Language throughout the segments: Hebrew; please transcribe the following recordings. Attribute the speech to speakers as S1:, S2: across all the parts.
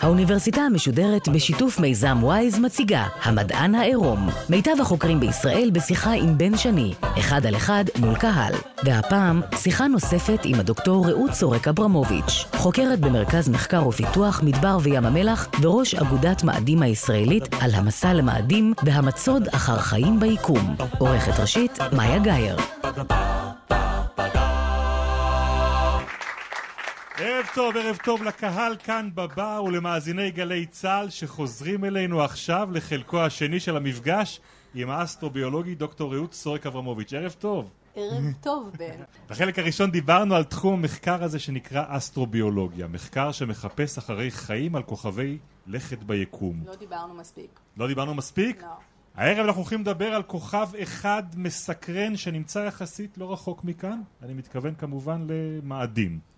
S1: האוניברסיטה המשודרת בשיתוף מיזם וויז מציגה המדען העירום. מיטב החוקרים בישראל בשיחה עם בן שני, אחד על אחד מול קהל. והפעם, שיחה נוספת עם הדוקטור רעות סורק אברמוביץ', חוקרת במרכז מחקר ופיתוח מדבר וים המלח וראש אגודת מאדים הישראלית על המסע למאדים והמצוד אחר חיים ביקום. עורכת ראשית, מאיה גאייר.
S2: ערב טוב, ערב טוב לקהל כאן בבר ולמאזיני גלי צה"ל שחוזרים אלינו עכשיו לחלקו השני של המפגש עם האסטרוביולוגי דוקטור רעות סורק אברמוביץ'. ערב טוב.
S3: ערב טוב, בן.
S2: בחלק הראשון דיברנו על תחום המחקר הזה שנקרא אסטרוביולוגיה, מחקר שמחפש אחרי חיים על כוכבי לכת ביקום.
S3: לא דיברנו מספיק.
S2: לא דיברנו מספיק?
S3: לא.
S2: הערב אנחנו הולכים לדבר על כוכב אחד מסקרן שנמצא יחסית לא רחוק מכאן, אני מתכוון כמובן למאדים.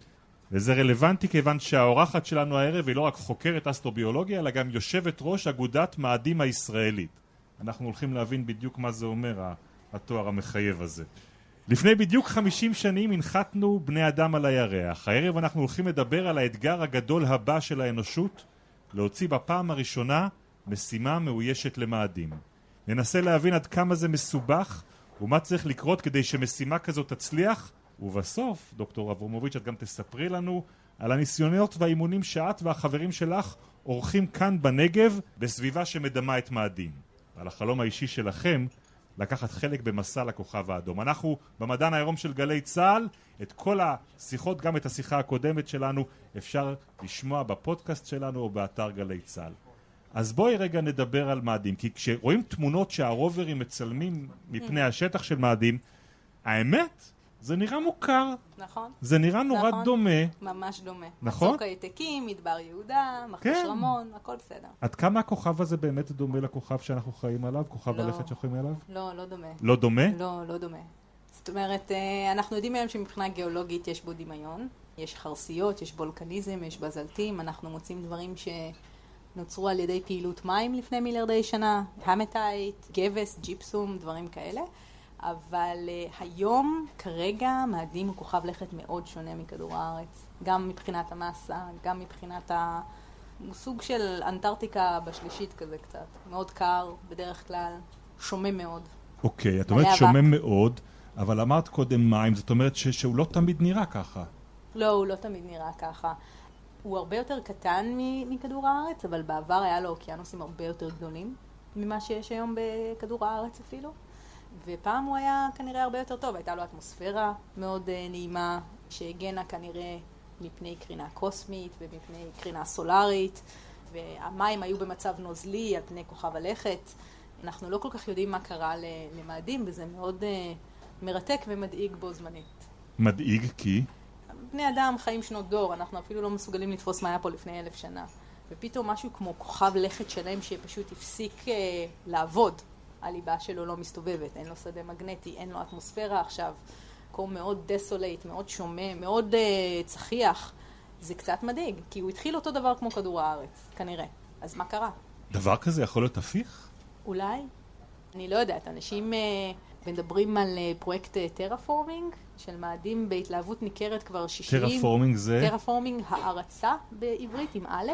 S2: וזה רלוונטי כיוון שהאורחת שלנו הערב היא לא רק חוקרת אסטרוביולוגיה, אלא גם יושבת ראש אגודת מאדים הישראלית. אנחנו הולכים להבין בדיוק מה זה אומר, התואר המחייב הזה. לפני בדיוק 50 שנים הנחתנו בני אדם על הירח. הערב אנחנו הולכים לדבר על האתגר הגדול הבא של האנושות, להוציא בפעם הראשונה משימה מאוישת למאדים. ננסה להבין עד כמה זה מסובך ומה צריך לקרות כדי שמשימה כזאת תצליח ובסוף, דוקטור אברמוביץ', את גם תספרי לנו על הניסיונות והאימונים שאת והחברים שלך עורכים כאן בנגב בסביבה שמדמה את מאדים. על החלום האישי שלכם לקחת חלק במסע לכוכב האדום. אנחנו במדען העירום של גלי צה"ל, את כל השיחות, גם את השיחה הקודמת שלנו, אפשר לשמוע בפודקאסט שלנו או באתר גלי צה"ל. אז בואי רגע נדבר על מאדים, כי כשרואים תמונות שהרוברים מצלמים מפני השטח של מאדים, האמת זה נראה מוכר.
S3: נכון.
S2: זה נראה נורא
S3: נכון.
S2: דומה.
S3: ממש דומה.
S2: נכון?
S3: מצוק העתקים, מדבר יהודה, מחוש
S2: כן.
S3: רמון, הכל בסדר.
S2: עד כמה הכוכב הזה באמת דומה לכוכב שאנחנו חיים עליו? כוכב
S3: לא.
S2: הלכת שאנחנו חיים עליו?
S3: לא, לא דומה.
S2: לא דומה?
S3: לא, לא דומה. זאת אומרת, אה, אנחנו יודעים היום שמבחינה גיאולוגית יש בו דמיון. יש חרסיות, יש וולקניזם, יש בזלטים, אנחנו מוצאים דברים שנוצרו על ידי פעילות מים לפני מיליארדי שנה, המטייט, גבס, ג'יפסום, דברים כאלה. אבל uh, היום, כרגע, מאדים הוא כוכב לכת מאוד שונה מכדור הארץ. גם מבחינת המסה, גם מבחינת ה... הוא סוג של אנטארקטיקה בשלישית כזה קצת. מאוד קר, בדרך כלל, שומם מאוד.
S2: אוקיי, את
S3: מלא
S2: אומרת. שומם מאוד, אבל אמרת קודם מים, זאת אומרת ש- שהוא לא תמיד נראה ככה.
S3: לא, הוא לא תמיד נראה ככה. הוא הרבה יותר קטן מ- מכדור הארץ, אבל בעבר היה לו אוקיינוסים הרבה יותר גדולים ממה שיש היום בכדור הארץ אפילו. ופעם הוא היה כנראה הרבה יותר טוב, הייתה לו אטמוספירה מאוד uh, נעימה, שהגנה כנראה מפני קרינה קוסמית ומפני קרינה סולארית, והמים היו במצב נוזלי על פני כוכב הלכת. אנחנו לא כל כך יודעים מה קרה למאדים, וזה מאוד אה, מרתק ומדאיג בו זמנית.
S2: מדאיג כי...
S3: בני אדם חיים שנות דור, אנחנו אפילו לא מסוגלים לתפוס מה היה פה לפני אלף שנה. ופתאום משהו כמו כוכב לכת שלם שפשוט הפסיק uh, לעבוד. הליבה שלו לא מסתובבת, אין לו שדה מגנטי, אין לו אטמוספירה עכשיו. מקום מאוד desolate, מאוד שומם, מאוד אה, צחיח. זה קצת מדאיג, כי הוא התחיל אותו דבר כמו כדור הארץ, כנראה. אז מה קרה?
S2: דבר כזה יכול להיות הפיך?
S3: אולי? אני לא יודעת, אנשים אה, מדברים על אה, פרויקט terraforming, של מאדים בהתלהבות ניכרת כבר 60.
S2: terraforming זה
S3: terraforming הארצה בעברית עם א',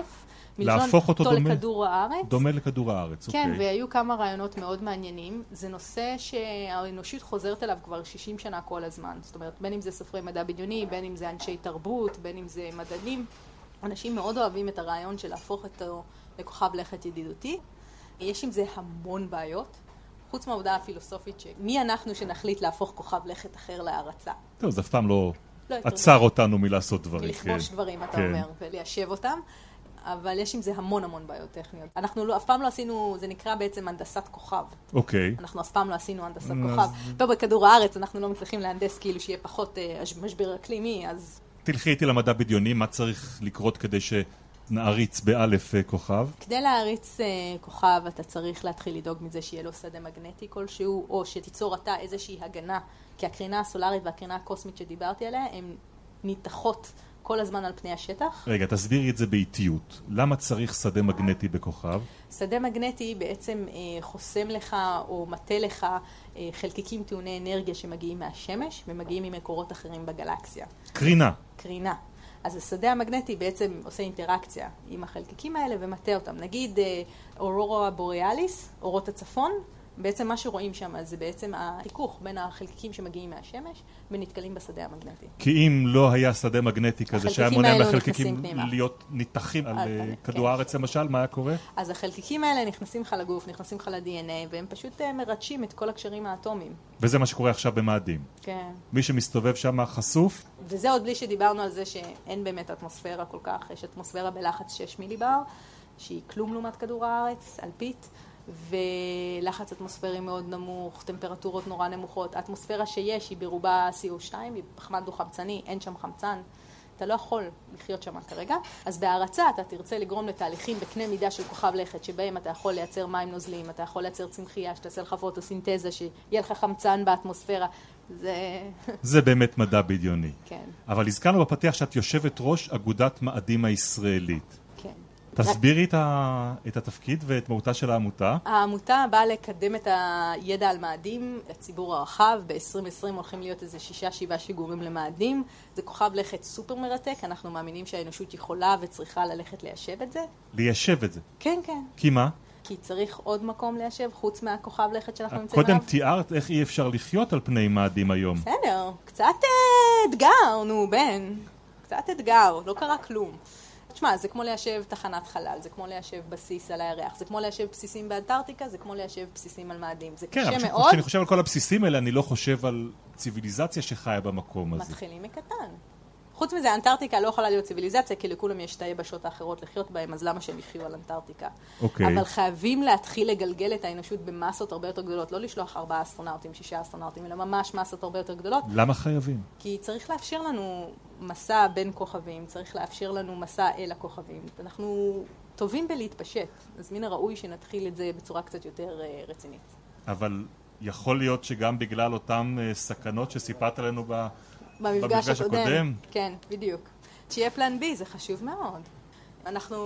S2: להפוך אותו דומה-
S3: לכדור הארץ.
S2: דומה לכדור הארץ,
S3: כן,
S2: אוקיי.
S3: והיו כמה רעיונות מאוד מעניינים. זה נושא שהאנושות חוזרת אליו כבר 60 שנה כל הזמן. זאת אומרת, בין אם זה סופרי מדע בדיוני, בין אם זה אנשי תרבות, בין אם זה מדענים. אנשים מאוד אוהבים את הרעיון של להפוך אותו לכוכב לכת ידידותי. יש עם זה המון בעיות. חוץ מהעובדה הפילוסופית שמי אנחנו שנחליט להפוך כוכב לכת אחר להארצה.
S2: טוב, זה אף פעם לא
S3: לא
S2: עצר אותנו מלעשות דברים.
S3: מלכבוש
S2: כן.
S3: דברים, אתה
S2: כן.
S3: אומר, וליישב אותם. אבל יש עם זה המון המון בעיות טכניות. אנחנו לא, אף פעם לא עשינו, זה נקרא בעצם הנדסת כוכב.
S2: אוקיי.
S3: אנחנו אף פעם לא עשינו הנדסת כוכב. פה בכדור הארץ אנחנו לא מצליחים להנדס כאילו שיהיה פחות אה, משבר אקלימי, אז
S2: תלכי איתי למדע בדיוני, מה צריך לקרות כדי שנעריץ באלף אה, כוכב?
S3: כדי להריץ אה, כוכב אתה צריך להתחיל לדאוג מזה שיהיה לו שדה מגנטי כלשהו, או שתיצור אתה איזושהי הגנה, כי הקרינה הסולארית והקרינה הקוסמית שדיברתי עליה הן ניתחות כל הזמן על פני השטח.
S2: רגע, תסבירי את זה באיטיות. למה צריך שדה מגנטי בכוכב?
S3: שדה מגנטי בעצם אה, חוסם לך או מטה לך אה, חלקיקים טעוני אנרגיה שמגיעים מהשמש ומגיעים ממקורות אחרים בגלקסיה.
S2: קרינה.
S3: קרינה. אז השדה המגנטי בעצם עושה אינטראקציה עם החלקיקים האלה ומטה אותם. נגיד אה, אורורה בוריאליס, אורות הצפון, בעצם מה שרואים שם זה בעצם החיכוך בין החלקיקים שמגיעים מהשמש ונתקלים בשדה המגנטי.
S2: כי אם לא היה שדה מגנטי כזה שהיה מונע
S3: האלו
S2: מהחלקיקים. להיות ניתחים על
S3: על
S2: אה, כדור
S3: כן.
S2: הארץ למשל, מה היה קורה?
S3: אז החלקיקים האלה נכנסים לך לגוף, נכנסים לך ל-DNA, והם פשוט אה, מרטשים את כל הקשרים האטומיים.
S2: וזה מה שקורה עכשיו במאדים.
S3: כן.
S2: מי שמסתובב שם חשוף,
S3: וזה עוד בלי שדיברנו על זה שאין באמת אטמוספירה כל כך, יש אטמוספירה בלחץ 6 מיליבר, שהיא כלום לעומת כדור הארץ, אלפית, ולחץ אטמוספרי מאוד נמוך, טמפרטורות נורא נמוכות. האטמוספירה שיש היא ברובה CO2, היא פחמן דו-חמצני, אין שם חמצן. אתה לא יכול לחיות שם כרגע, אז בהערצה אתה תרצה לגרום לתהליכים בקנה מידה של כוכב לכת, שבהם אתה יכול לייצר מים נוזליים, אתה יכול לייצר צמחייה, שתעשה לך פוטוסינתזה, שיהיה לך חמצן באטמוספירה. זה...
S2: זה באמת מדע בדיוני.
S3: כן,
S2: אבל הזכרנו בפתיח שאת יושבת ראש אגודת מאדים הישראלית. תסבירי את, ה... את התפקיד ואת מהותה של העמותה.
S3: העמותה באה לקדם את הידע על מאדים לציבור הרחב. ב-2020 הולכים להיות איזה שישה, שבעה שיגורים למאדים. זה כוכב לכת סופר מרתק, אנחנו מאמינים שהאנושות יכולה וצריכה ללכת ליישב את זה.
S2: ליישב את זה.
S3: כן, כן.
S2: כי מה?
S3: כי צריך עוד מקום ליישב חוץ מהכוכב לכת שאנחנו נמצאים
S2: קודם
S3: עליו.
S2: תיארת איך אי אפשר לחיות על פני מאדים היום.
S3: בסדר, קצת אתגר, נו, בן. קצת אתגר, לא קרה כלום. תשמע, זה כמו ליישב תחנת חלל, זה כמו ליישב בסיס על הירח, זה כמו ליישב בסיסים באנטארקטיקה, זה כמו ליישב בסיסים על מאדים. זה
S2: כן,
S3: קשה מאוד,
S2: כשאני חושב על כל הבסיסים האלה, אני לא חושב על ציוויליזציה שחיה במקום הזה.
S3: מתחילים מקטן. חוץ מזה, אנטארקטיקה לא יכולה להיות ציוויליזציה, כי לכולם יש את היבשות האחרות לחיות בהן, אז למה שהם יחיו על אנטארקטיקה?
S2: אוקיי.
S3: אבל חייבים להתחיל לגלגל את האנושות במסות הרבה יותר גדולות, לא לשלוח ארבעה אסטרונאוטים, שישה אסטרונאוטים, אלא ממש מסות הרבה יותר גדולות.
S2: למה חייבים?
S3: כי צריך לאפשר לנו מסע בין כוכבים, צריך לאפשר לנו מסע אל הכוכבים. אנחנו טובים בלהתפשט, אז מן הראוי שנתחיל את זה בצורה קצת יותר אה, רצינית.
S2: אבל יכול להיות שגם בגלל אותן אה, סכנות שסיפרת לנו ב...
S3: במפגש הקודם.
S2: הקודם?
S3: כן, בדיוק. שיהיה פלן בי, זה חשוב מאוד. אנחנו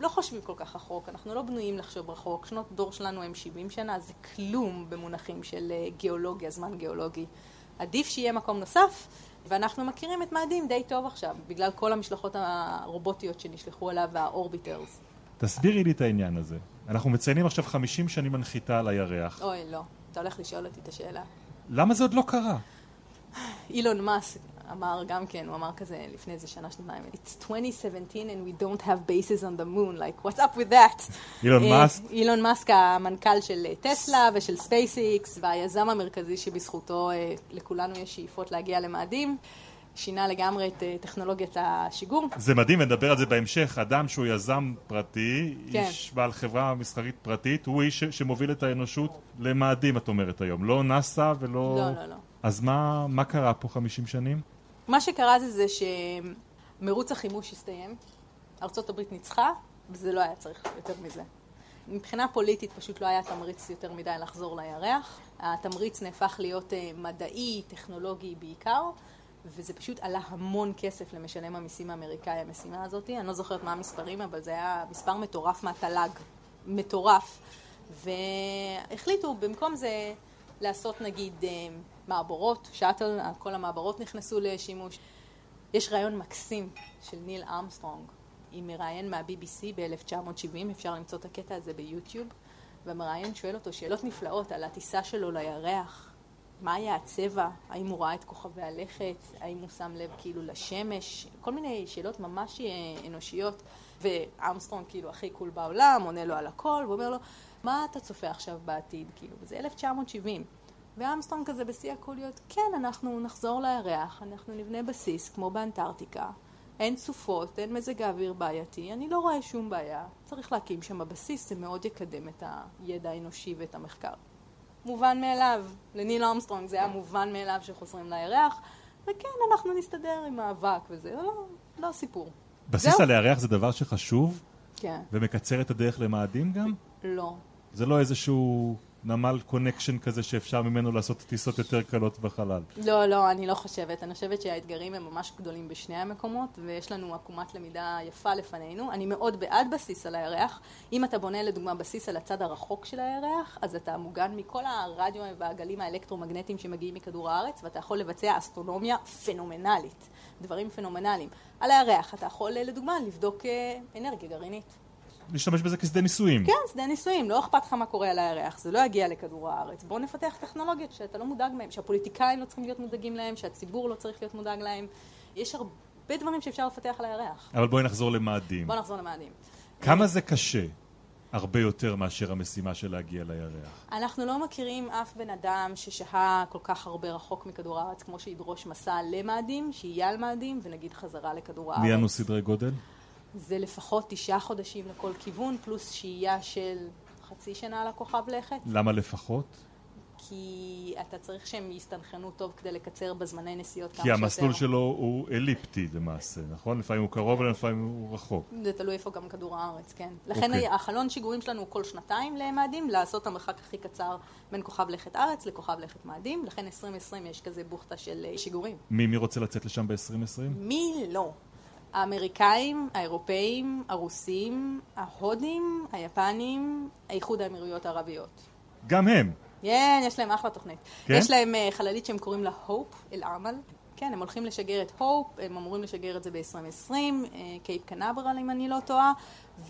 S3: לא חושבים כל כך רחוק, אנחנו לא בנויים לחשוב רחוק. שנות דור שלנו הם 70 שנה, זה כלום במונחים של אה, גיאולוגיה, זמן גיאולוגי. עדיף שיהיה מקום נוסף, ואנחנו מכירים את מאדים די טוב עכשיו, בגלל כל המשלחות הרובוטיות שנשלחו אליו, והאורביטרס.
S2: תסבירי לי את העניין הזה. אנחנו מציינים עכשיו 50 שנים הנחיתה על הירח.
S3: אוי, לא. אתה הולך לשאול אותי את השאלה.
S2: למה זה עוד לא קרה?
S3: אילון מאסק אמר גם כן, הוא אמר כזה לפני איזה שנה, שנתיים, It's 2017 and we don't have bases on the moon, like what's up with that?
S2: אילון
S3: אה,
S2: מאסק?
S3: אילון מאסק המנכ"ל של אה, טסלה ושל ספייסיקס והיזם המרכזי שבזכותו אה, לכולנו יש שאיפות להגיע למאדים, שינה לגמרי את טכנולוגיית השיגור.
S2: זה מדהים, נדבר על זה בהמשך. אדם שהוא יזם פרטי,
S3: כן.
S2: איש בעל חברה מסחרית פרטית, הוא איש שמוביל את האנושות למאדים, את אומרת היום. לא נאסא ולא...
S3: לא, לא, לא.
S2: אז מה, מה קרה פה 50 שנים?
S3: מה שקרה זה זה שמרוץ החימוש הסתיים, ארצות הברית ניצחה, וזה לא היה צריך יותר מזה. מבחינה פוליטית פשוט לא היה תמריץ יותר מדי לחזור לירח. התמריץ נהפך להיות אה, מדעי, טכנולוגי בעיקר, וזה פשוט עלה המון כסף למשלם המיסים האמריקאי, המשימה הזאת. אני לא זוכרת מה המספרים, אבל זה היה מספר מטורף מהתל"ג. מטורף. והחליטו במקום זה לעשות נגיד אה, מעבורות, שאטל, כל המעברות נכנסו לשימוש. יש רעיון מקסים של ניל ארמסטרונג, היא מראיין מה-BBC ב-1970, אפשר למצוא את הקטע הזה ביוטיוב, והמראיין שואל אותו שאלות נפלאות על הטיסה שלו לירח, מה היה הצבע, האם הוא ראה את כוכבי הלכת, האם הוא שם לב כאילו לשמש, כל מיני שאלות ממש אה, אנושיות, וארמסטרונג כאילו הכי קול בעולם, עונה לו על הכל, ואומר לו, מה אתה צופה עכשיו בעתיד, כאילו, וזה 1970. וארמסטרונג כזה בשיא הקוליות, כן, אנחנו נחזור לירח, אנחנו נבנה בסיס כמו באנטארקטיקה, אין סופות, אין מזג האוויר בעייתי, אני לא רואה שום בעיה, צריך להקים שם בסיס, זה מאוד יקדם את הידע האנושי ואת המחקר. מובן מאליו, לניל ארמסטרונג זה היה מובן מאליו שחוזרים לירח, וכן, אנחנו נסתדר עם האבק וזה, לא, לא סיפור.
S2: בסיס
S3: זהו.
S2: על הירח זה דבר שחשוב
S3: כן,
S2: ומקצר את הדרך למאדים גם?
S3: לא.
S2: זה לא איזשהו נמל connection כזה שאפשר ממנו לעשות טיסות יותר קלות בחלל.
S3: לא, לא, אני לא חושבת. אני חושבת שהאתגרים הם ממש גדולים בשני המקומות, ויש לנו עקומת למידה יפה לפנינו. אני מאוד בעד בסיס על הירח. אם אתה בונה לדוגמה בסיס על הצד הרחוק של הירח, אז אתה מוגן מכל הרדיו והגלים האלקטרומגנטיים שמגיעים מכדור הארץ, ואתה יכול לבצע אסטרונומיה פנומנלית. דברים פנומנליים. על הירח אתה יכול לדוגמה לבדוק אה, אנרגיה גרעינית.
S2: להשתמש בזה כשדה ניסויים.
S3: כן, שדה ניסויים, לא אכפת לך מה קורה על הירח, זה לא יגיע לכדור הארץ. בואו נפתח טכנולוגיות שאתה לא מודאג מהן, שהפוליטיקאים לא צריכים להיות מודאגים להן, שהציבור לא צריך להיות מודאג להן. יש הרבה דברים שאפשר לפתח על הירח.
S2: אבל בואי נחזור למאדים.
S3: בואו נחזור למאדים.
S2: כמה זה קשה? הרבה יותר מאשר המשימה של להגיע לירח.
S3: אנחנו לא מכירים אף בן אדם ששהה כל כך הרבה רחוק מכדור הארץ כמו שידרוש מסע למאדים, שיהיה על מאדים, ונגיד חזרה לכדור הארץ.
S2: מי אנו סדרי גודל?
S3: זה לפחות תשעה חודשים לכל כיוון, פלוס שהייה של חצי שנה על הכוכב לכת.
S2: למה לפחות?
S3: כי אתה צריך שהם יסתנכרנו טוב כדי לקצר בזמני נסיעות כמה
S2: כי
S3: שיותר.
S2: המסלול שלו הוא אליפטי למעשה, נכון? לפעמים הוא קרוב ולפעמים הוא רחוק.
S3: זה תלוי איפה גם כדור הארץ, כן. לכן
S2: אוקיי.
S3: החלון שיגורים שלנו הוא כל שנתיים למאדים, לעשות את המרחק הכי קצר בין כוכב לכת ארץ לכוכב לכת מאדים, לכן 2020 יש כזה בוכטה של אה, שיגורים.
S2: מי, מי רוצה לצאת לשם ב-2020?
S3: מי לא? האמריקאים, האירופאים, הרוסים, ההודים, היפנים, האיחוד האמירויות הערביות.
S2: גם הם.
S3: כן, יש להם אחלה תוכנית.
S2: כן?
S3: יש להם אה, חללית שהם קוראים לה Hope אל-עמל. כן, הם הולכים לשגר את Hope, הם אמורים לשגר את זה ב-2020, קייפ קנברל אם אני לא טועה,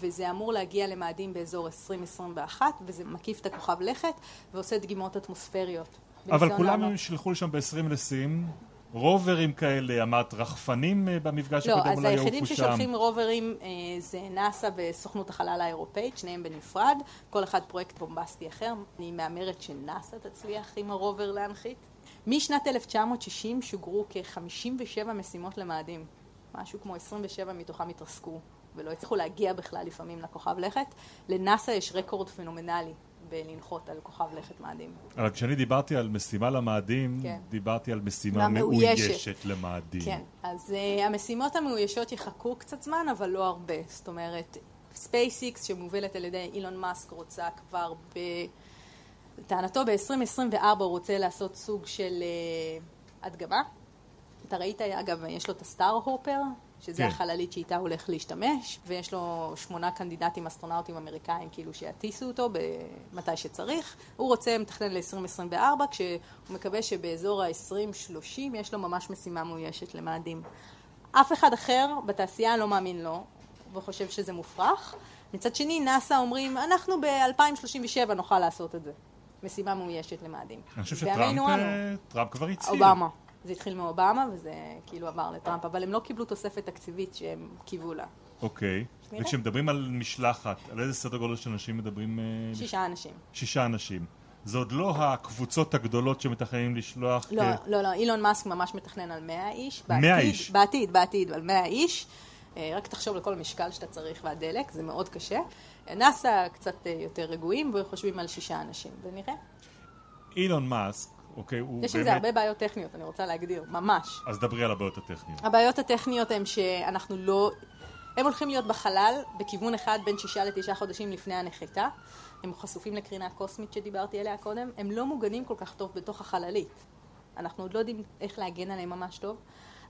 S3: וזה אמור להגיע למאדים באזור 2021, וזה מקיף את הכוכב לכת ועושה דגימות אטמוספריות.
S2: אבל כולם
S3: לענות.
S2: ישלחו לשם ב-20 לסים. רוברים כאלה, אמרת רחפנים אה, במפגש
S3: לא,
S2: הקודם
S3: אז
S2: אולי
S3: היחידים
S2: יעופו שם.
S3: ששולחים רוברים אה, זה נאסא וסוכנות החלל האירופאית, שניהם בנפרד, כל אחד פרויקט בומבסטי אחר. אני מהמרת שנאסא תצליח עם הרובר להנחית. משנת 1960 שוגרו כ-57 משימות למאדים. משהו כמו 27 מתוכם התרסקו, ולא הצליחו להגיע בכלל לפעמים לכוכב לכת. לנאסא יש רקורד פנומנלי בלנחות על כוכב לכת מאדים.
S2: אבל כשאני דיברתי על משימה למאדים,
S3: כן.
S2: דיברתי על משימה
S3: מה, מאוישת.
S2: מאוישת למאדים.
S3: כן, אז uh, המשימות המאוישות יחכו קצת זמן, אבל לא הרבה. זאת אומרת, SpaceX שמובלת על ידי אילון מאסק רוצה כבר ב... לטענתו ב-2024 הוא רוצה לעשות סוג של uh, הדגמה. אתה ראית, אגב, יש לו את הסטאר הופר, שזה
S2: כן.
S3: החללית שאיתה הולך להשתמש, ויש לו שמונה קנדידטים אסטרונאוטים אמריקאים כאילו שיטיסו אותו מתי שצריך. הוא רוצה, מתכנן ל-2024, כשהוא מקווה שבאזור ה-2030 יש לו ממש משימה מאוישת למאדים. אף אחד אחר בתעשייה לא מאמין לו, וחושב שזה מופרך. מצד שני, נאס"א אומרים, אנחנו ב-2037 נוכל לעשות את זה. משימה מאוישת למאדים.
S2: אני חושב שטראמפ. אה, כבר הצהיר.
S3: אובמה. זה התחיל מאובמה, וזה כאילו עבר לטראמפ, אבל הם לא קיבלו תוספת תקציבית שהם קיוו לה.
S2: אוקיי. וכשמדברים על משלחת, על איזה סדר גודל של אנשים מדברים? אה,
S3: שישה אנשים.
S2: שישה אנשים. זה עוד לא הקבוצות הגדולות שמתכננים לשלוח.
S3: לא,
S2: כ-
S3: לא, לא, אילון מאסק ממש מתכנן על 100 איש.
S2: 100
S3: בעתיד-
S2: איש.
S3: בעתיד, בעתיד, על 100 איש. אה, רק תחשוב על כל המשקל שאתה צריך והדלק, זה מאוד קשה. נאס"א קצת אה, יותר רגועים וחושבים על שישה אנשים, ונראה.
S2: אילון מאסק, אוקיי, הוא
S3: יש עם זה הרבה בעיות טכניות, אני רוצה להגדיר, ממש.
S2: אז דברי על הבעיות הטכניות.
S3: הבעיות הטכניות הן שאנחנו לא... הם הולכים להיות בחלל בכיוון אחד בין שישה לתשעה חודשים לפני הנחיתה. הם חשופים לקרינה קוסמית שדיברתי עליה קודם. הם לא מוגנים כל כך טוב בתוך החללית. אנחנו עוד לא יודעים איך להגן עליהם ממש טוב.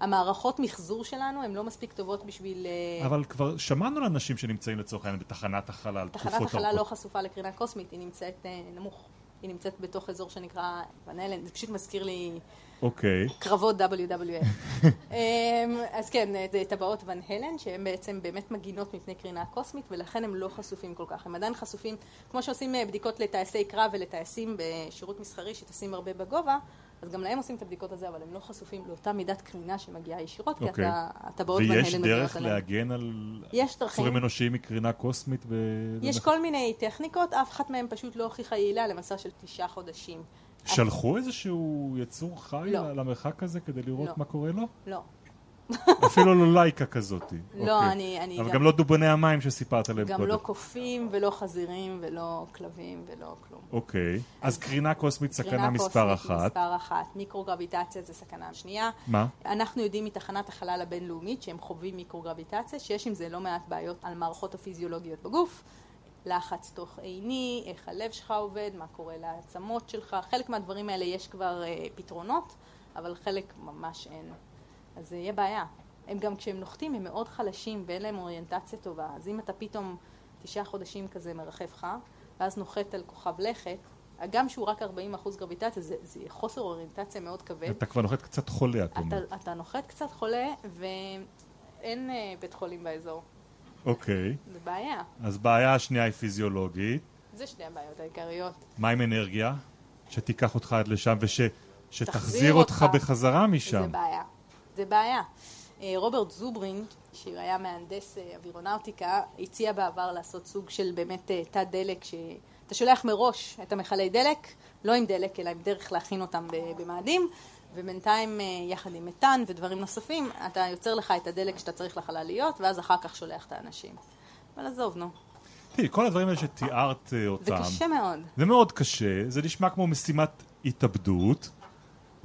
S3: המערכות מחזור שלנו הן לא מספיק טובות בשביל... אה,
S2: אבל כבר שמענו על אנשים שנמצאים לצורך העניין בתחנת החלל,
S3: תחנת החלל לא
S2: ארוכות.
S3: חשופה לקרינה קוסמית, היא נמצאת אה, נמוך. היא נמצאת בתוך אזור שנקרא אלן, זה פשוט מזכיר לי
S2: אוקיי.
S3: קרבות WWF. אמ, אז כן, זה טבעות ון הלן, שהן בעצם באמת מגינות מפני קרינה קוסמית, ולכן הם לא חשופים כל כך. הם עדיין חשופים, כמו שעושים אה, בדיקות לטייסי קרב ולטייסים בשירות מסחרי שטסים הרבה בגובה, אז גם להם עושים את הבדיקות הזה, אבל הם לא חשופים לאותה מידת קרינה שמגיעה ישירות, כי
S2: אוקיי.
S3: הטבעות הלן
S2: ויש דרך. להגן על. צורים אנושיים מקרינה קוסמית? ב...
S3: יש כל מיני טכניקות, אף אחת מהן פשוט לא הוכיחה יעילה למסע של תשעה חודשים.
S2: שלחו איזשהו יצור חי
S3: לא.
S2: למרחק הזה כדי לראות
S3: לא.
S2: מה קורה לו?
S3: לא.
S2: אפילו לא לייקה כזאת.
S3: לא,
S2: אוקיי.
S3: אני- אני
S2: אבל
S3: גם-
S2: גם לא דובוני המים שסיפרת עליהם
S3: גם
S2: קודם.
S3: לא קופים ולא חזירים ולא כלבים ולא כלום.
S2: אוקיי. אז קרינה קוסמית סכנה
S3: קרינה
S2: מספר
S3: קוסמית
S2: אחת.
S3: מספר אחת. מיקרוגרביטציה זה סכנה שנייה.
S2: מה?
S3: אנחנו יודעים מתחנת החלל הבינלאומית שהם חווים מיקרוגרביטציה, שיש עם זה לא מעט בעיות על מערכות הפיזיולוגיות בגוף. לחץ תוך עיני, איך הלב שלך עובד, מה קורה לעצמות שלך, חלק מהדברים האלה יש כבר אה, פתרונות, אבל חלק ממש אין. אז זה יהיה בעיה. הם גם כשהם נוחתים הם מאוד חלשים ואין להם אוריינטציה טובה, אז אם אתה פתאום תשעה חודשים כזה מרחף לך, ואז נוחת על כוכב לכת, הגם שהוא רק 40% גרביטציה, זה, זה חוסר אוריינטציה מאוד כבד.
S2: אתה כבר נוחת קצת חולה, את אומרת.
S3: אתה, אתה נוחת קצת חולה, ואין אה, בית חולים באזור.
S2: אוקיי.
S3: זה בעיה.
S2: אז בעיה השנייה היא פיזיולוגית.
S3: זה שתי הבעיות העיקריות.
S2: מה עם אנרגיה? שתיקח אותך עד לשם ושתחזיר
S3: תחזיר
S2: אותך
S3: אותך.
S2: בחזרה
S3: זה
S2: משם.
S3: בעיה. זה בעיה. אה, רוברט זוברין, שהוא היה מהנדס אה, אווירונאוטיקה, הציע בעבר לעשות סוג של באמת אה, תא דלק, שאתה שולח מראש את המכלי דלק, לא עם דלק, אלא עם דרך להכין אותם במאדים, ובינתיים יחד עם מתאן ודברים נוספים, אתה יוצר לך את הדלק שאתה צריך לחלליות, ואז אחר כך שולח את האנשים. אבל עזוב, נו.
S2: תראי, כל הדברים האלה שתיארת אה,
S3: זה
S2: אותם,
S3: קשה מאוד.
S2: זה מאוד קשה, זה נשמע כמו משימת התאבדות.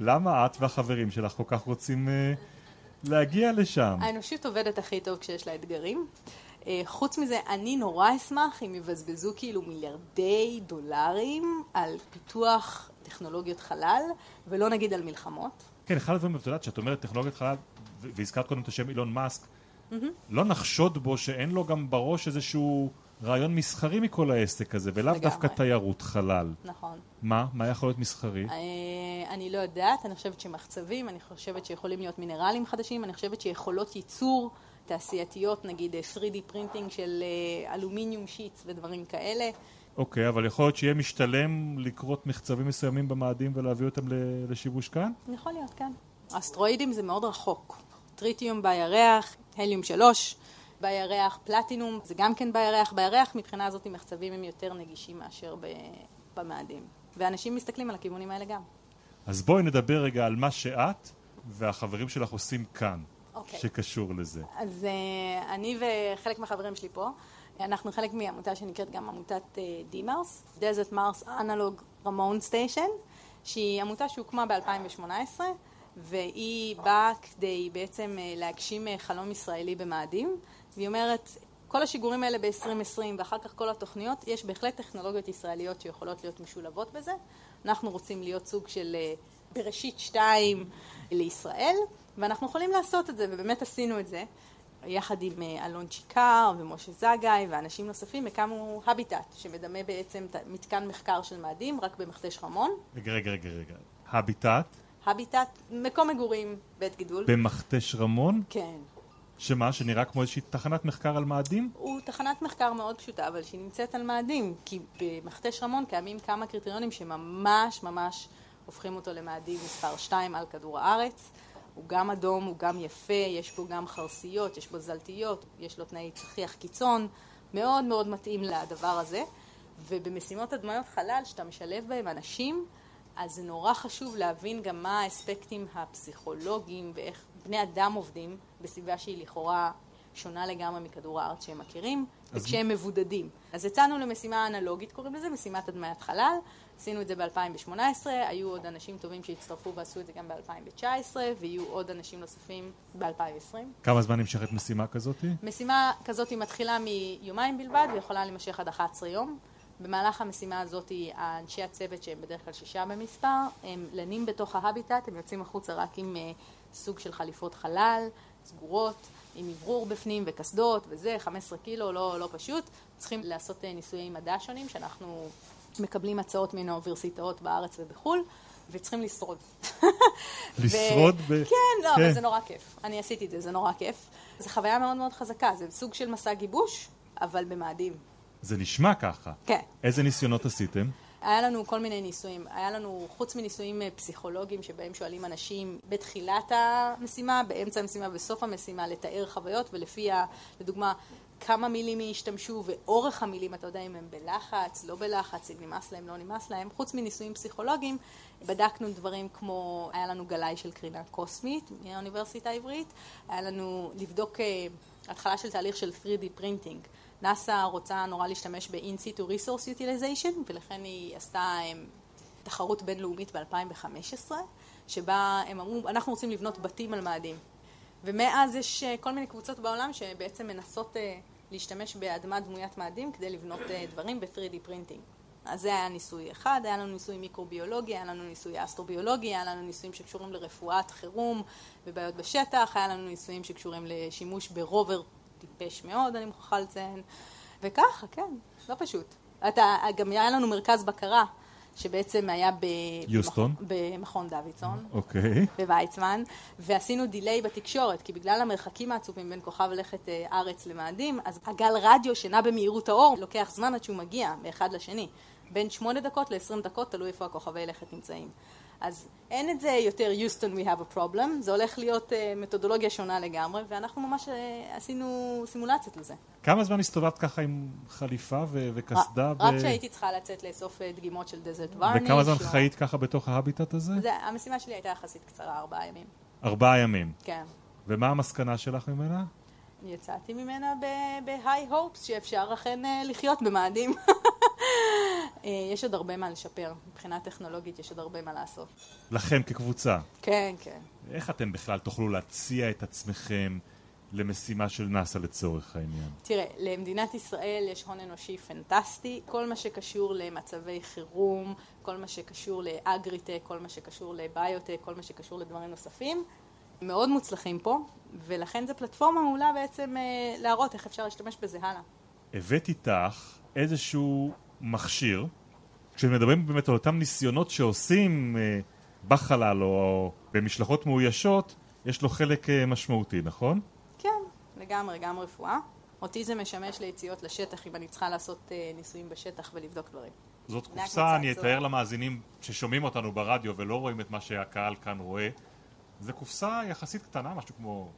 S2: למה את והחברים שלך כל כך רוצים אה, להגיע לשם?
S3: האנושות עובדת הכי טוב כשיש לה אתגרים. אה, חוץ מזה, אני נורא אשמח אם יבזבזו כאילו מיליארדי דולרים על פיתוח טכנולוגיות חלל, ולא נגיד על מלחמות.
S2: כן, אחד הדברים, את יודעת, שאת אומרת טכנולוגיית חלל, והזכרת קודם את השם אילון מאסק, לא נחשוד בו שאין לו גם בראש איזשהו רעיון מסחרי מכל העסק הזה, ולאו. דווקא תיירות חלל.
S3: נכון.
S2: מה? מה יכול להיות מסחרי?
S3: אה, אני לא יודעת, אני חושבת שמחצבים, אני חושבת שיכולים להיות מינרלים חדשים, אני חושבת שיכולות ייצור תעשייתיות, נגיד אה, 3D printing של אה, אלומיניום sheets ודברים כאלה.
S2: אוקיי, אבל יכול להיות שיהיה משתלם לכרות מחצבים מסוימים במאדים ולהביא אותם לשיבוש כאן?
S3: יכול להיות, כן. אסטרואידים זה מאוד רחוק. טריטיום בירח, הליום 3, בירח, פלטינום, זה גם כן בירח. בירח מבחינה הזאת מחצבים הם יותר נגישים מאשר במאדים. ואנשים מסתכלים על הכיוונים האלה גם.
S2: אז בואי נדבר רגע על מה שאת והחברים שלך עושים כאן,
S3: אוקיי.
S2: שקשור לזה.
S3: אז uh, אני וחלק מהחברים שלי פה, אנחנו חלק מעמותה שנקראת גם עמותת uh, D-Mars, Desert Mars Analog Ramon Station, שהיא עמותה שהוקמה ב-2018, והיא באה כדי בעצם uh, להגשים חלום ישראלי במאדים, והיא אומרת, כל השיגורים האלה ב-2020 ואחר כך כל התוכניות, יש בהחלט טכנולוגיות ישראליות שיכולות להיות משולבות בזה. אנחנו רוצים להיות סוג של uh, בראשית שתיים לישראל, ואנחנו יכולים לעשות את זה, ובאמת עשינו את זה. יחד עם אה, אלון צ'יקר ומשה זגאי ואנשים נוספים הקמנו הביטט, שמדמה בעצם מתקן מחקר של מאדים, רק במכתש רמון.
S2: רגע, רגע, רגע, רגע. הביטט
S3: הביטט, מקום מגורים, בית גידול.
S2: במכתש רמון,
S3: כן.
S2: שמה, שנראה כמו איזושהי תחנת מחקר על מאדים?
S3: הוא תחנת מחקר מאוד פשוטה, אבל שהיא נמצאת על מאדים, כי במכתש רמון קיימים כמה קריטריונים שממש ממש הופכים אותו למאדים מספר 2 על כדור הארץ. הוא גם אדום, הוא גם יפה, יש בו גם חרסיות, יש בו זלתיות, יש לו תנאי צחיח קיצון, מאוד מאוד מתאים לדבר הזה. ובמשימות הדמיות חלל, שאתה משלב בהם אנשים, אז זה נורא חשוב להבין גם מה האספקטים הפסיכולוגיים ואיך בני אדם עובדים בסביבה שהיא לכאורה שונה לגמרי מכדור הארץ שהם מכירים, וכשהם מבודדים. אז יצאנו למשימה אנלוגית, קוראים לזה, משימת הדמיית חלל. עשינו את זה ב-2018, היו עוד אנשים טובים שהצטרפו ועשו את זה גם ב-2019, ויהיו עוד אנשים נוספים ב-2020.
S2: כמה זמן נמשכת משימה כזאת?
S3: משימה כזאת מתחילה מיומיים בלבד ויכולה להימשך עד 11 יום. במהלך המשימה הזאת, האנשי הצוות, שהם בדרך כלל שישה במספר, הם לנים בתוך ההביטט, הם יוצאים החוצה רק עם uh, סוג של חליפות חלל, סגורות, עם אוורור בפנים וקסדות וזה, 15 קילו, לא, לא פשוט. צריכים לעשות uh, ניסויי מדע שונים, שאנחנו מקבלים הצעות מן האוניברסיטאות בארץ ובחו"ל, וצריכים לשרוד.
S2: לשרוד ב...
S3: כן, לא,
S2: כן.
S3: אבל זה נורא כיף. אני עשיתי את זה, זה נורא כיף. זו חוויה מאוד מאוד חזקה, זה סוג של מסע גיבוש, אבל במאדים.
S2: זה נשמע ככה.
S3: כן.
S2: איזה ניסיונות עשיתם?
S3: היה לנו כל מיני ניסויים. היה לנו, חוץ מניסויים אה, פסיכולוגיים שבהם שואלים אנשים בתחילת המשימה, באמצע המשימה, בסוף המשימה, לתאר חוויות, ולפי, ה, לדוגמה, כמה מילים ישתמשו ואורך המילים, אתה יודע אם הם בלחץ, לא בלחץ, אם נמאס להם, לא נמאס להם. חוץ מניסויים פסיכולוגיים, בדקנו דברים כמו, היה לנו גלאי של קרינה קוסמית מהאוניברסיטה העברית, היה לנו לבדוק אה, התחלה של תהליך של 3D printing. נאס"א רוצה נורא להשתמש ב-in-situ resource utilization, ולכן היא עשתה אה, תחרות בינלאומית ב-2015, שבה הם אמרו, אנחנו רוצים לבנות בתים על מאדים. ומאז יש אה, כל מיני קבוצות בעולם שבעצם מנסות אה, להשתמש באדמה דמוית מאדים כדי לבנות אה, דברים ב-3D printing. אז זה היה ניסוי אחד, היה לנו ניסוי מיקרוביולוגי, היה לנו ניסוי אסטרוביולוגי, היה לנו ניסויים שקשורים לרפואת חירום ובעיות בשטח, היה לנו ניסויים שקשורים לשימוש ברובר טיפש מאוד, אני מוכרחה לציין, וככה, כן, לא פשוט. אתה, גם היה לנו מרכז בקרה שבעצם היה ב...
S2: יוסטון?
S3: במכון דוידסון.
S2: אוקיי.
S3: בוויצמן, ועשינו דיליי בתקשורת, כי בגלל המרחקים העצומים בין כוכב לכת אה, ארץ למאדים, אז הגל רדיו שנע במהירות האור לוקח זמן עד שהוא מגיע מאחד לשני. בין שמונה דקות ל-20 דקות, תלוי איפה הכוכבי לכת נמצאים. אז אין את זה יותר Houston we have a problem, זה הולך להיות uh, מתודולוגיה שונה לגמרי, ואנחנו ממש uh, עשינו סימולציות לזה.
S2: כמה זמן הסתובבת ככה עם חליפה ו- וקסדה?
S3: ב... רק כשהייתי צריכה לצאת לאסוף uh, דגימות של דזרט ורניש.
S2: וכמה זמן חיית ככה בתוך ההביטט הזה?
S3: זה, המשימה שלי הייתה יחסית קצרה, ארבעה ימים.
S2: ארבעה ימים?
S3: כן.
S2: ומה המסקנה שלך ממנה?
S3: יצאתי ממנה ב-high hopes שאפשר אכן לחיות במאדים. אה, יש עוד הרבה מה לשפר. מבחינה טכנולוגית יש עוד הרבה מה לעשות.
S2: לכם כקבוצה?
S3: כן, כן.
S2: איך אתם בכלל תוכלו להציע את עצמכם למשימה של נאס"א לצורך העניין?
S3: תראה, למדינת ישראל יש הון אנושי פנטסטי. כל מה שקשור למצבי חירום, כל מה שקשור לאגריטק, כל מה שקשור לביוטק, כל מה שקשור לדברים נוספים, מאוד מוצלחים פה, ולכן זו פלטפורמה מעולה בעצם אה, להראות איך אפשר להשתמש בזה הלאה.
S2: הבאת איתך איזשהו מכשיר, כשמדברים באמת על אותם ניסיונות שעושים אה, בחלל או במשלחות מאוישות, יש לו חלק אה, משמעותי, נכון?
S3: כן, לגמרי, גם רפואה. אותי זה משמש ליציאות לשטח אם אני צריכה לעשות אה, ניסויים בשטח ולבדוק דברים.
S2: זאת קופסה, אני אתאר למאזינים ששומעים אותנו ברדיו ולא רואים את מה שהקהל כאן רואה. זו קופסה יחסית קטנה, משהו כמו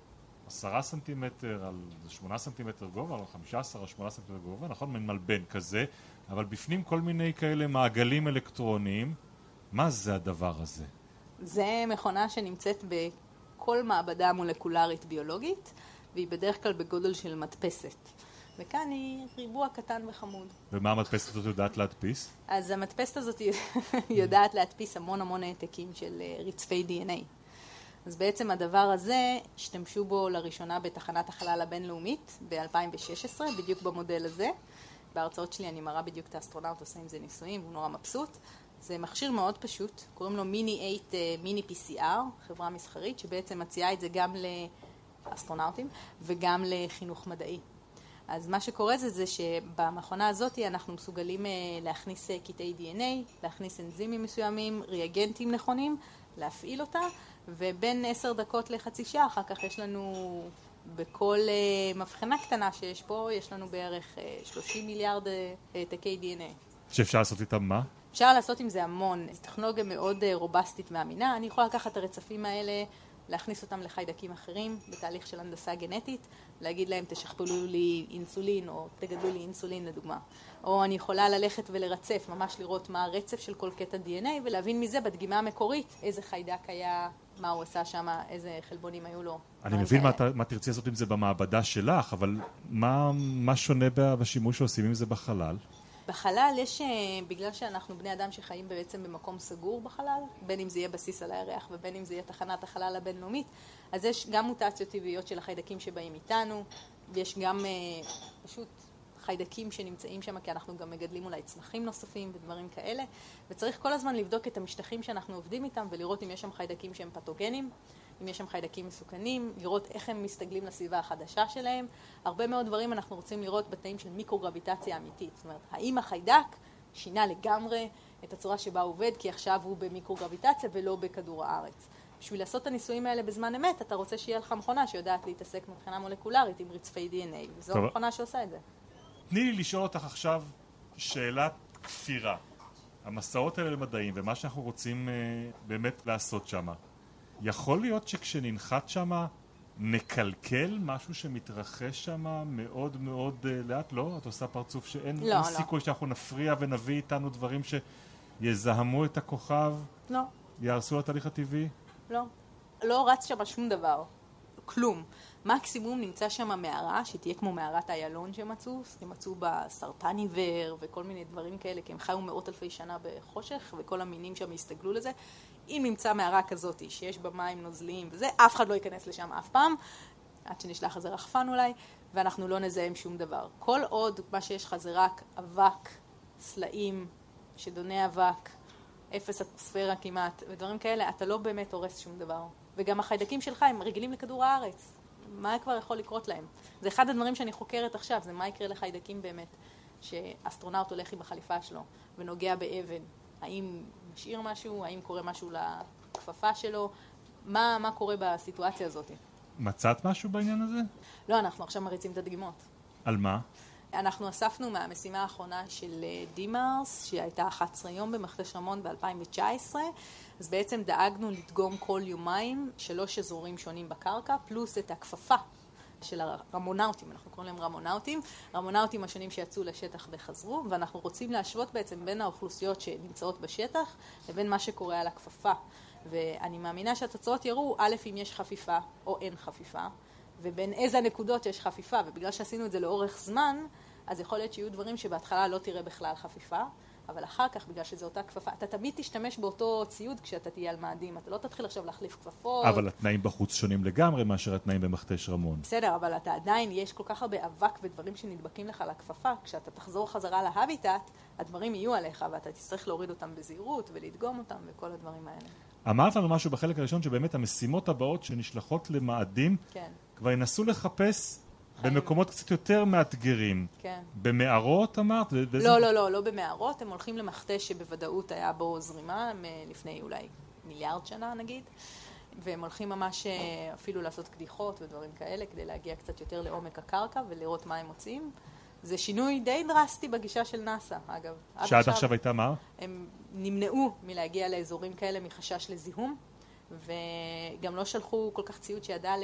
S2: עשרה סנטימטר על שמונה סנטימטר גובה, או חמישה עשר על שמונה סנטימטר גובה, נכון? מין מלבן כזה, אבל בפנים כל מיני כאלה מעגלים אלקטרוניים. מה זה הדבר הזה?
S3: זה מכונה שנמצאת בכל מעבדה מולקולרית ביולוגית, והיא בדרך כלל בגודל של מדפסת. וכאן היא ריבוע קטן וחמוד.
S2: ומה המדפסת הזאת יודעת להדפיס?
S3: אז המדפסת הזאת יודעת להדפיס המון המון העתקים של אה, רצפי DNA. אז בעצם הדבר הזה, השתמשו בו לראשונה בתחנת החלל הבינלאומית ב-2016, בדיוק במודל הזה. בהרצאות שלי אני מראה בדיוק את האסטרונאוט עושה עם זה ניסויים, והוא נורא מבסוט. זה מכשיר מאוד פשוט, קוראים לו miniPCR, miniPCR, חברה מסחרית, שבעצם מציעה את זה גם לאסטרונאוטים וגם לחינוך מדעי. אז מה שקורה זה, זה שבמכונה הזאת אנחנו מסוגלים אה, להכניס אה, קטעי DNA, להכניס אנזימים מסוימים, ריאגנטים נכונים, להפעיל אותה, ובין עשר דקות לחצי שעה אחר כך יש לנו בכל uh, מבחנה קטנה שיש פה, יש לנו בערך uh, אה, 30 מיליארד העתקי אה, DNA.
S2: שאפשר לעשות איתם מה?
S3: אפשר לעשות עם זה המון. זו טכנולוגיה מאוד רובסטית ואמינה. אני יכולה לקחת את הרצפים האלה, להכניס אותם לחיידקים אחרים בתהליך של הנדסה גנטית, להגיד להם תשכפלו לי אינסולין או תגדלו לי אינסולין לדוגמה. או אני יכולה ללכת ולרצף, ממש לראות מה הרצף של כל קטע DNA ולהבין מזה בדגימה המקורית איזה חיידק היה מה הוא עשה שם, איזה חלבונים היו לו.
S2: אני מבין מה, מה תרצי לעשות עם זה במעבדה שלך, אבל מה, מה שונה בשימוש שעושים עם זה בחלל?
S3: בחלל יש, אה, בגלל שאנחנו בני אדם שחיים בעצם במקום סגור בחלל, בין אם זה יהיה בסיס על הירח ובין אם זה יהיה תחנת החלל הבינלאומית, אז יש גם מוטציות טבעיות של החיידקים שבאים איתנו, ויש גם אה, פשוט חיידקים שנמצאים שם, כי אנחנו גם מגדלים אולי צמחים נוספים ודברים כאלה, וצריך כל הזמן לבדוק את המשטחים שאנחנו עובדים איתם ולראות אם יש שם חיידקים שהם פתוגנים, אם יש שם חיידקים מסוכנים, לראות איך הם מסתגלים לסביבה החדשה שלהם. הרבה מאוד דברים אנחנו רוצים לראות בתאים של מיקרוגרביטציה אמיתית. זאת אומרת, האם החיידק שינה לגמרי את הצורה שבה הוא עובד, כי עכשיו הוא במיקרוגרביטציה ולא בכדור הארץ. בשביל לעשות את הניסויים האלה בזמן אמת, אתה רוצה שיהיה לך מכונה שיודעת להתעסק מבחינה מולקולרית עם רצפי DNA, וזו. המכונה שעושה את זה.
S2: תני לי לשאול אותך עכשיו שאלת כפירה. המסעות האלה למדעים ומה שאנחנו רוצים uh, באמת לעשות שם, יכול להיות שכשננחת שם נקלקל משהו שמתרחש שם מאוד מאוד uh, לאט? לא? את עושה פרצוף שאין
S3: לא, לא.
S2: סיכוי שאנחנו נפריע ונביא איתנו דברים שיזהמו את הכוכב?
S3: לא.
S2: יהרסו לתהליך הטבעי?
S3: לא. לא רץ שם שום דבר. כלום. מקסימום נמצא שם מערה שתהיה כמו מערת איילון שמצאו, הם מצאו בה סרטן עיוור וכל מיני דברים כאלה, כי הם חיו מאות אלפי שנה בחושך וכל המינים שם הסתגלו לזה. אם נמצא מערה כזאת שיש בה מים נוזליים וזה, אף אחד לא ייכנס לשם אף פעם, עד שנשלח איזה רחפן אולי, ואנחנו לא נזהם שום דבר. כל עוד מה שיש לך זה רק אבק, סלעים, שדוני אבק, אפס אטמוספירה כמעט, ודברים כאלה, אתה לא באמת הורס שום דבר. וגם החיידקים שלך הם רגילים לכדור הארץ. מה כבר יכול לקרות להם? זה אחד הדברים שאני חוקרת עכשיו, זה מה יקרה לחיידקים באמת, שאסטרונאוט הולך עם החליפה שלו ונוגע באבן. האם משאיר משהו? האם קורה משהו לכפפה שלו? מה, מה קורה בסיטואציה הזאת?
S2: מצאת משהו בעניין הזה?
S3: לא, אנחנו עכשיו מריצים את הדגימות.
S2: על מה?
S3: אנחנו אספנו מהמשימה האחרונה של אה, דימארס, שהייתה 11 יום במכתש רמון ב-2019, אז בעצם דאגנו לדגום כל יומיים שלוש אזורים שונים בקרקע, פלוס את הכפפה של הרמונאוטים, אנחנו קוראים להם רמונאוטים, רמונאוטים השונים שיצאו לשטח וחזרו, ואנחנו רוצים להשוות בעצם בין האוכלוסיות שנמצאות בשטח לבין מה שקורה על הכפפה. ואני מאמינה שהתוצאות יראו, א', אם יש חפיפה או אין חפיפה, ובין איזה נקודות יש חפיפה, ובגלל שעשינו את זה לאורך זמן, אז יכול להיות שיהיו דברים שבהתחלה לא תראה בכלל חפיפה, אבל אחר כך, בגלל שזו אותה כפפה, אתה תמיד תשתמש באותו ציוד כשאתה תהיה על מאדים, אתה לא תתחיל עכשיו להחליף כפפות.
S2: אבל התנאים בחוץ שונים לגמרי מאשר התנאים במכתש רמון.
S3: בסדר, אבל אתה עדיין, יש כל כך הרבה אבק ודברים שנדבקים לך לכפפה, כשאתה תחזור חזרה להביטט, הדברים יהיו עליך, ואתה תצטרך להוריד אותם בזהירות ולדגום אותם וכל הדברים האלה.
S2: אמרת לנו משהו בחלק הראשון, שבאמת המשימות הבאות שנשלחות למאדים,
S3: כן.
S2: כבר ינסו לחפש. במקומות קצת יותר מאתגרים.
S3: כן.
S2: במערות אמרת?
S3: לא, לא, לא, לא במערות, הם הולכים למכתש שבוודאות היה בו זרימה לפני אולי מיליארד שנה נגיד, והם הולכים ממש אה, אפילו לעשות קדיחות ודברים כאלה כדי להגיע קצת יותר לעומק הקרקע ולראות מה הם מוצאים. זה שינוי די דרסטי בגישה של נאס"א, אגב. עד
S2: שעד עכשיו הייתה מה?
S3: הם נמנעו מלהגיע לאזורים כאלה מחשש לזיהום, וגם לא שלחו כל כך ציוד שידע ל...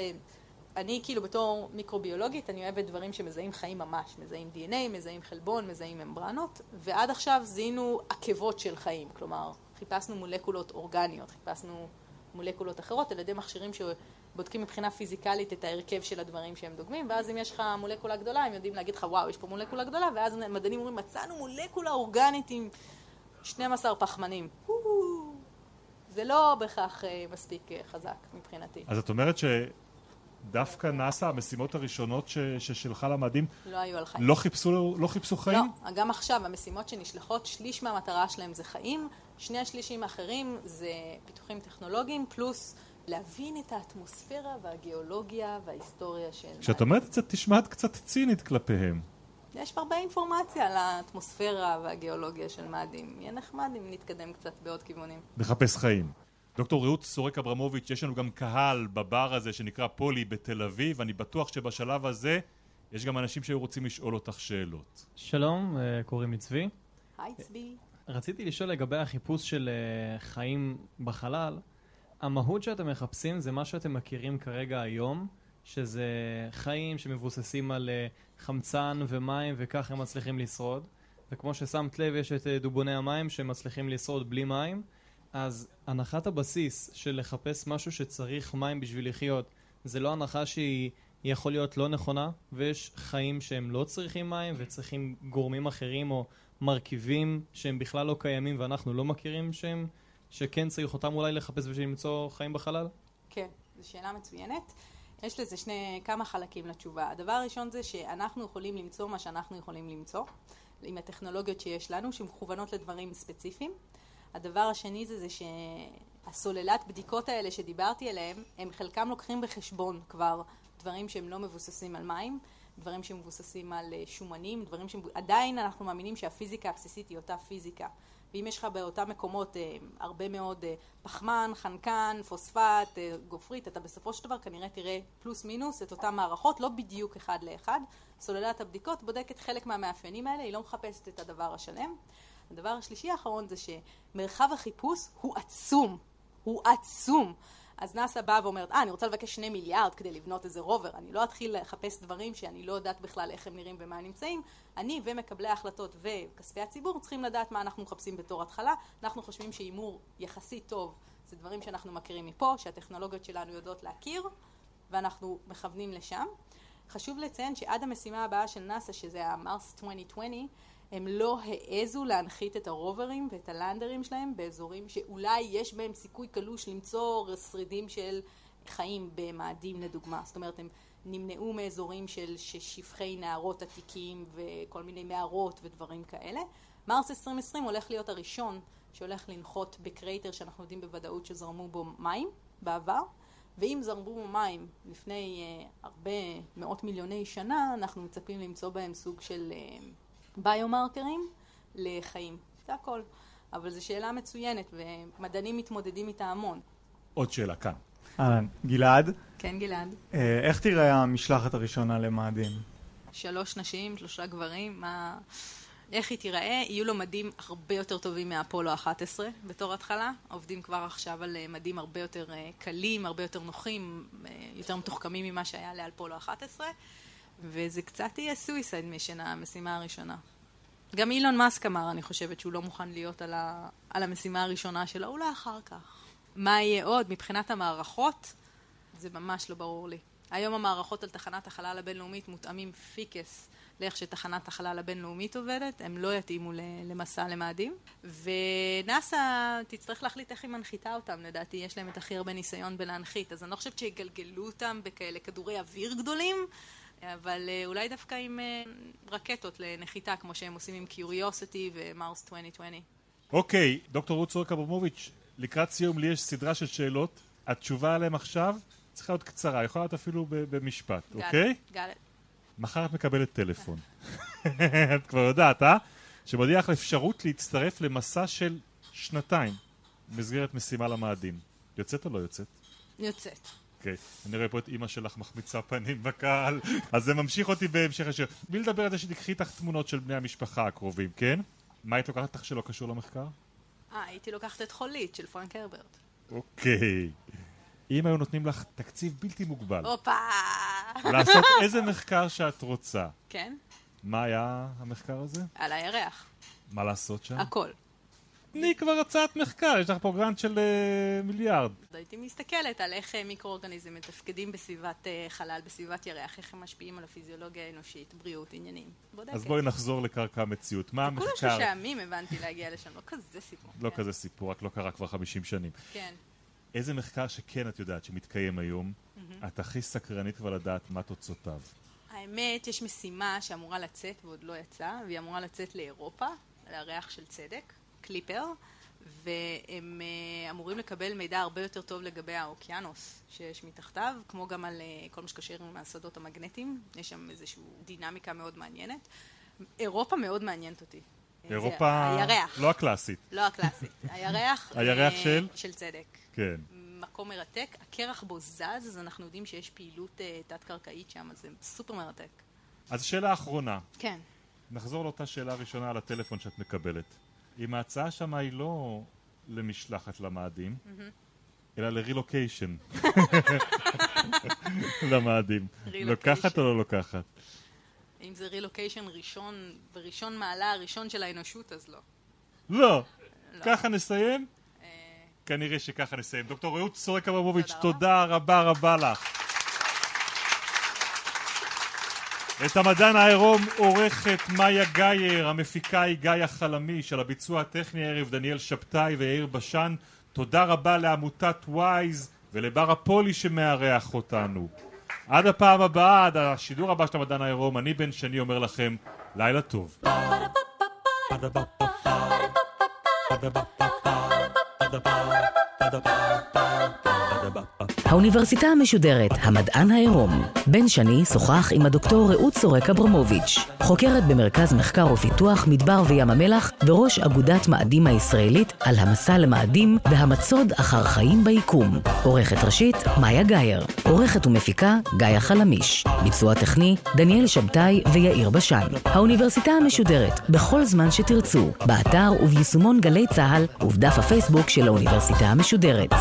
S3: אני כאילו בתור מיקרוביולוגית, אני אוהבת דברים שמזהים חיים ממש, מזהים DNA, מזהים חלבון, מזהים ממברנות, ועד עכשיו זיהינו עקבות של חיים, כלומר, חיפשנו מולקולות אורגניות, חיפשנו מולקולות אחרות על ידי מכשירים שבודקים מבחינה פיזיקלית את ההרכב של הדברים שהם דוגמים, ואז אם יש לך מולקולה גדולה, הם יודעים להגיד לך, וואו, יש פה מולקולה גדולה, ואז מדענים אומרים, מצאנו מולקולה אורגנית עם 12 פחמנים. זה לא בהכרח אה, מספיק אה, חזק מבחינתי.
S2: אז את אומרת שדווקא נאס"א, המשימות הראשונות ש- ששלחה למאדים,
S3: לא היו על חיים.
S2: לא חיפשו, לא חיפשו חיים?
S3: לא, גם עכשיו המשימות שנשלחות, שליש מהמטרה שלהם זה חיים, שני השלישים האחרים זה פיתוחים טכנולוגיים, פלוס להבין את האטמוספירה והגיאולוגיה וההיסטוריה של...
S2: כשאת אומרת את זה, תשמעת קצת צינית כלפיהם.
S3: יש הרבה אינפורמציה על האטמוספירה והגיאולוגיה של מאדים. יהיה נחמד אם נתקדם קצת בעוד כיוונים.
S2: לחפש חיים. דוקטור רעות סורק אברמוביץ', יש לנו גם קהל בבר הזה שנקרא פולי בתל אביב, אני בטוח שבשלב הזה יש גם אנשים שהיו רוצים לשאול אותך שאלות.
S4: שלום, אה, קוראים לי צבי.
S3: היי צבי.
S4: רציתי לשאול לגבי החיפוש של אה, חיים בחלל. המהות שאתם מחפשים זה מה שאתם מכירים כרגע היום, שזה חיים שמבוססים על אה, חמצן ומים וכך הם מצליחים לשרוד. וכמו ששמת לב, יש את דובוני המים שמצליחים לשרוד בלי מים. אז הנחת הבסיס של לחפש משהו שצריך מים בשביל לחיות, זה לא הנחה שהיא יכול להיות לא נכונה, ויש חיים שהם לא צריכים מים וצריכים גורמים אחרים או מרכיבים שהם בכלל לא קיימים ואנחנו לא מכירים שהם, שכן צריך אותם אולי לחפש בשביל למצוא חיים בחלל?
S3: כן, זו שאלה מצוינת. יש לזה שני, כמה חלקים לתשובה. הדבר הראשון זה שאנחנו יכולים למצוא מה שאנחנו יכולים למצוא, עם הטכנולוגיות שיש לנו, שמכוונות לדברים ספציפיים. הדבר השני זה, זה שהסוללת בדיקות האלה שדיברתי עליהם, הם חלקם לוקחים בחשבון כבר דברים שהם לא מבוססים על מים, דברים שמבוססים על אה, שומנים, דברים שעדיין אנחנו מאמינים שהפיזיקה הבסיסית היא אותה פיזיקה. ואם יש לך באותם מקומות אה, הרבה מאוד אה, פחמן, חנקן, פוספט, אה, גופרית, אתה בסופו של דבר כנראה תראה פלוס מינוס את אותן מערכות, לא בדיוק אחד לאחד. סוללת הבדיקות בודקת חלק מהמאפיינים האלה, היא לא מחפשת את הדבר השלם. הדבר השלישי האחרון זה שמרחב החיפוש הוא עצום, הוא עצום. אז נאס"א באה ואומרת, אה, אני רוצה לבקש שני מיליארד כדי לבנות איזה רובר, אני לא אתחיל לחפש דברים שאני לא יודעת בכלל איך הם נראים ומה הם נמצאים. אני ומקבלי ההחלטות וכספי הציבור צריכים לדעת מה אנחנו מחפשים בתור התחלה. אנחנו חושבים שהימור יחסית טוב זה דברים שאנחנו מכירים מפה, שהטכנולוגיות שלנו יודעות להכיר, ואנחנו מכוונים לשם. חשוב לציין שעד המשימה הבאה של נאס"א, שזה המרס 2020, הם לא העזו להנחית את הרוברים ואת הלנדרים שלהם באזורים שאולי יש בהם סיכוי קלוש למצוא שרידים של חיים במאדים לדוגמה. זאת אומרת, הם נמנעו מאזורים של שפכי נהרות עתיקים וכל מיני מערות ודברים כאלה. מרס 2020 הולך להיות הראשון שהולך לנחות ב-crater שאנחנו יודעים בוודאות שזרמו בו מים בעבר, ואם זרמו מים לפני uh, הרבה מאות מיליוני שנה, אנחנו מצפים למצוא בהם סוג של uh, ביומרקרים לחיים. זה הכל. אבל זו שאלה מצוינת, ומדענים מתמודדים איתה המון.
S2: עוד שאלה כאן.
S5: אהלן, גלעד.
S3: כן, גלעד.
S5: אה, איך תראה המשלחת הראשונה למאדים?
S3: שלוש נשים, שלושה גברים, מה... איך היא תיראה? יהיו לו מדים הרבה יותר טובים מאפולו 11 בתור התחלה. עובדים כבר עכשיו על אה, מדים הרבה יותר אה, קלים, הרבה יותר נוחים, יותר מתוחכמים ממה שהיה לאפולו 11, וזה קצת יהיה סוויסייד מישן המשימה הראשונה. גם אילון מאסק אמר, אני חושבת, שהוא לא מוכן להיות על, ה... על המשימה הראשונה שלו, אולי אחר כך. מה יהיה עוד מבחינת המערכות? זה ממש לא ברור לי. היום המערכות על תחנת החלל הבינלאומית מותאמים פיקס לאיך שתחנת החלל הבינלאומית עובדת, הם לא יתאימו למסע למאדים, ונאס"א תצטרך להחליט איך היא מנחיתה אותם, לדעתי יש להם את הכי הרבה ניסיון בלהנחית, אז אני לא חושבת שיגלגלו אותם בכאלה כדורי אוויר גדולים, אבל אה, אולי דווקא עם אה, רקטות לנחיתה, כמו שהם עושים עם קיוריוסיטי ו-Mars 2020.
S2: אוקיי, דוקטור רות סורק אברמוביץ', לקראת סיום לי יש סדרה של שאלות, התשובה עליהן עכשיו צריכה להיות קצרה, יכולה להיות אפילו במשפט, אוקיי?
S3: גל.
S2: מחר את מקבלת טלפון. את כבר יודעת, אה? שמודיע לך אפשרות להצטרף למסע של שנתיים במסגרת משימה למאדים. יוצאת או לא יוצאת?
S3: יוצאת.
S2: אוקיי, אני רואה פה את אימא שלך מחמיצה פנים בקהל, אז זה ממשיך אותי בהמשך השיר. בלי לדבר על זה שתיקחי איתך תמונות של בני המשפחה הקרובים, כן? מה היית לוקחת לך שלא קשור למחקר?
S3: אה, הייתי לוקחת את חולית של פרנק הרברט.
S2: אוקיי. אם היו נותנים לך תקציב בלתי מוגבל.
S3: הופה!
S2: לעשות איזה מחקר שאת רוצה.
S3: כן.
S2: מה היה המחקר הזה?
S3: על הירח.
S2: מה לעשות שם?
S3: הכל.
S2: תני כבר הצעת מחקר, יש לך פה גרנט של uh, מיליארד.
S3: הייתי מסתכלת על איך אה, מיקרואורגניזם מתפקדים בסביבת uh, חלל, בסביבת ירח, איך הם משפיעים על הפיזיולוגיה האנושית, בריאות, עניינים. בודקת.
S2: אז בואי נחזור לקרקע המציאות. מה המחקר...
S3: כולה שישה ימים הבנתי להגיע לשם, לא כזה סיפור.
S2: לא
S3: כן.
S2: כזה סיפור, רק לא קרה כבר 50 שנים.
S3: כן.
S2: איזה מחקר שכן את יודעת שמתקיים היום, את הכי סקרנית כבר לדעת מה תוצאותיו.
S3: האמת, יש משימה שאמורה לצאת ועוד לא יצאה, והיא אמורה לצאת לאירופה, לירח של צדק, קליפר, והם uh, אמורים לקבל מידע הרבה יותר טוב לגבי האוקיינוס שיש מתחתיו, כמו גם על uh, כל מה שקשר עם השדות המגנטיים, יש שם איזושהי דינמיקה מאוד מעניינת. אירופה מאוד מעניינת אותי.
S2: אירופה...
S3: הירח.
S2: לא הקלאסית.
S3: לא הקלאסית. הירח...
S2: הירח של?
S3: של צדק.
S2: כן.
S3: מקום מרתק, הקרח בו זז, אז אנחנו יודעים שיש פעילות uh, תת-קרקעית שם, אז זה סופר מרתק.
S2: אז שאלה אחרונה.
S3: כן.
S2: נחזור לאותה שאלה ראשונה על הטלפון שאת מקבלת. אם ההצעה שם היא לא למשלחת למאדים, אלא לרילוקיישן. למאדים. לוקחת או לא לוקחת?
S3: אם זה רילוקיישן ראשון, וראשון מעלה הראשון של האנושות, אז לא.
S2: לא. ככה נסיים? כנראה שככה נסיים. דוקטור רעות סורק אברמוביץ', תודה רבה רבה לך. את המדען העירום עורכת מאיה גייר, המפיקה היא גיא חלמיש, על הביצוע הטכני הערב דניאל שבתאי ויאיר בשן. תודה רבה לעמותת וויז ולבר הפולי שמארח אותנו. עד הפעם הבאה, עד השידור הבא של המדען העירום, אני בן שני אומר לכם, לילה טוב.
S1: האוניברסיטה המשודרת, המדען העירום. בן שני שוחח עם הדוקטור רעות סורק אברמוביץ', חוקרת במרכז מחקר ופיתוח מדבר וים המלח וראש אגודת מאדים הישראלית על המסע למאדים והמצוד אחר חיים ביקום. עורכת ראשית, מאיה גאייר. עורכת ומפיקה, גאיה חלמיש. ביצוע טכני, דניאל שבתאי ויאיר בשן. האוניברסיטה המשודרת, בכל זמן שתרצו, באתר וביישומון גלי צה"ל ובדף הפייסבוק של האוניברסיטה המשודרת. משודרת.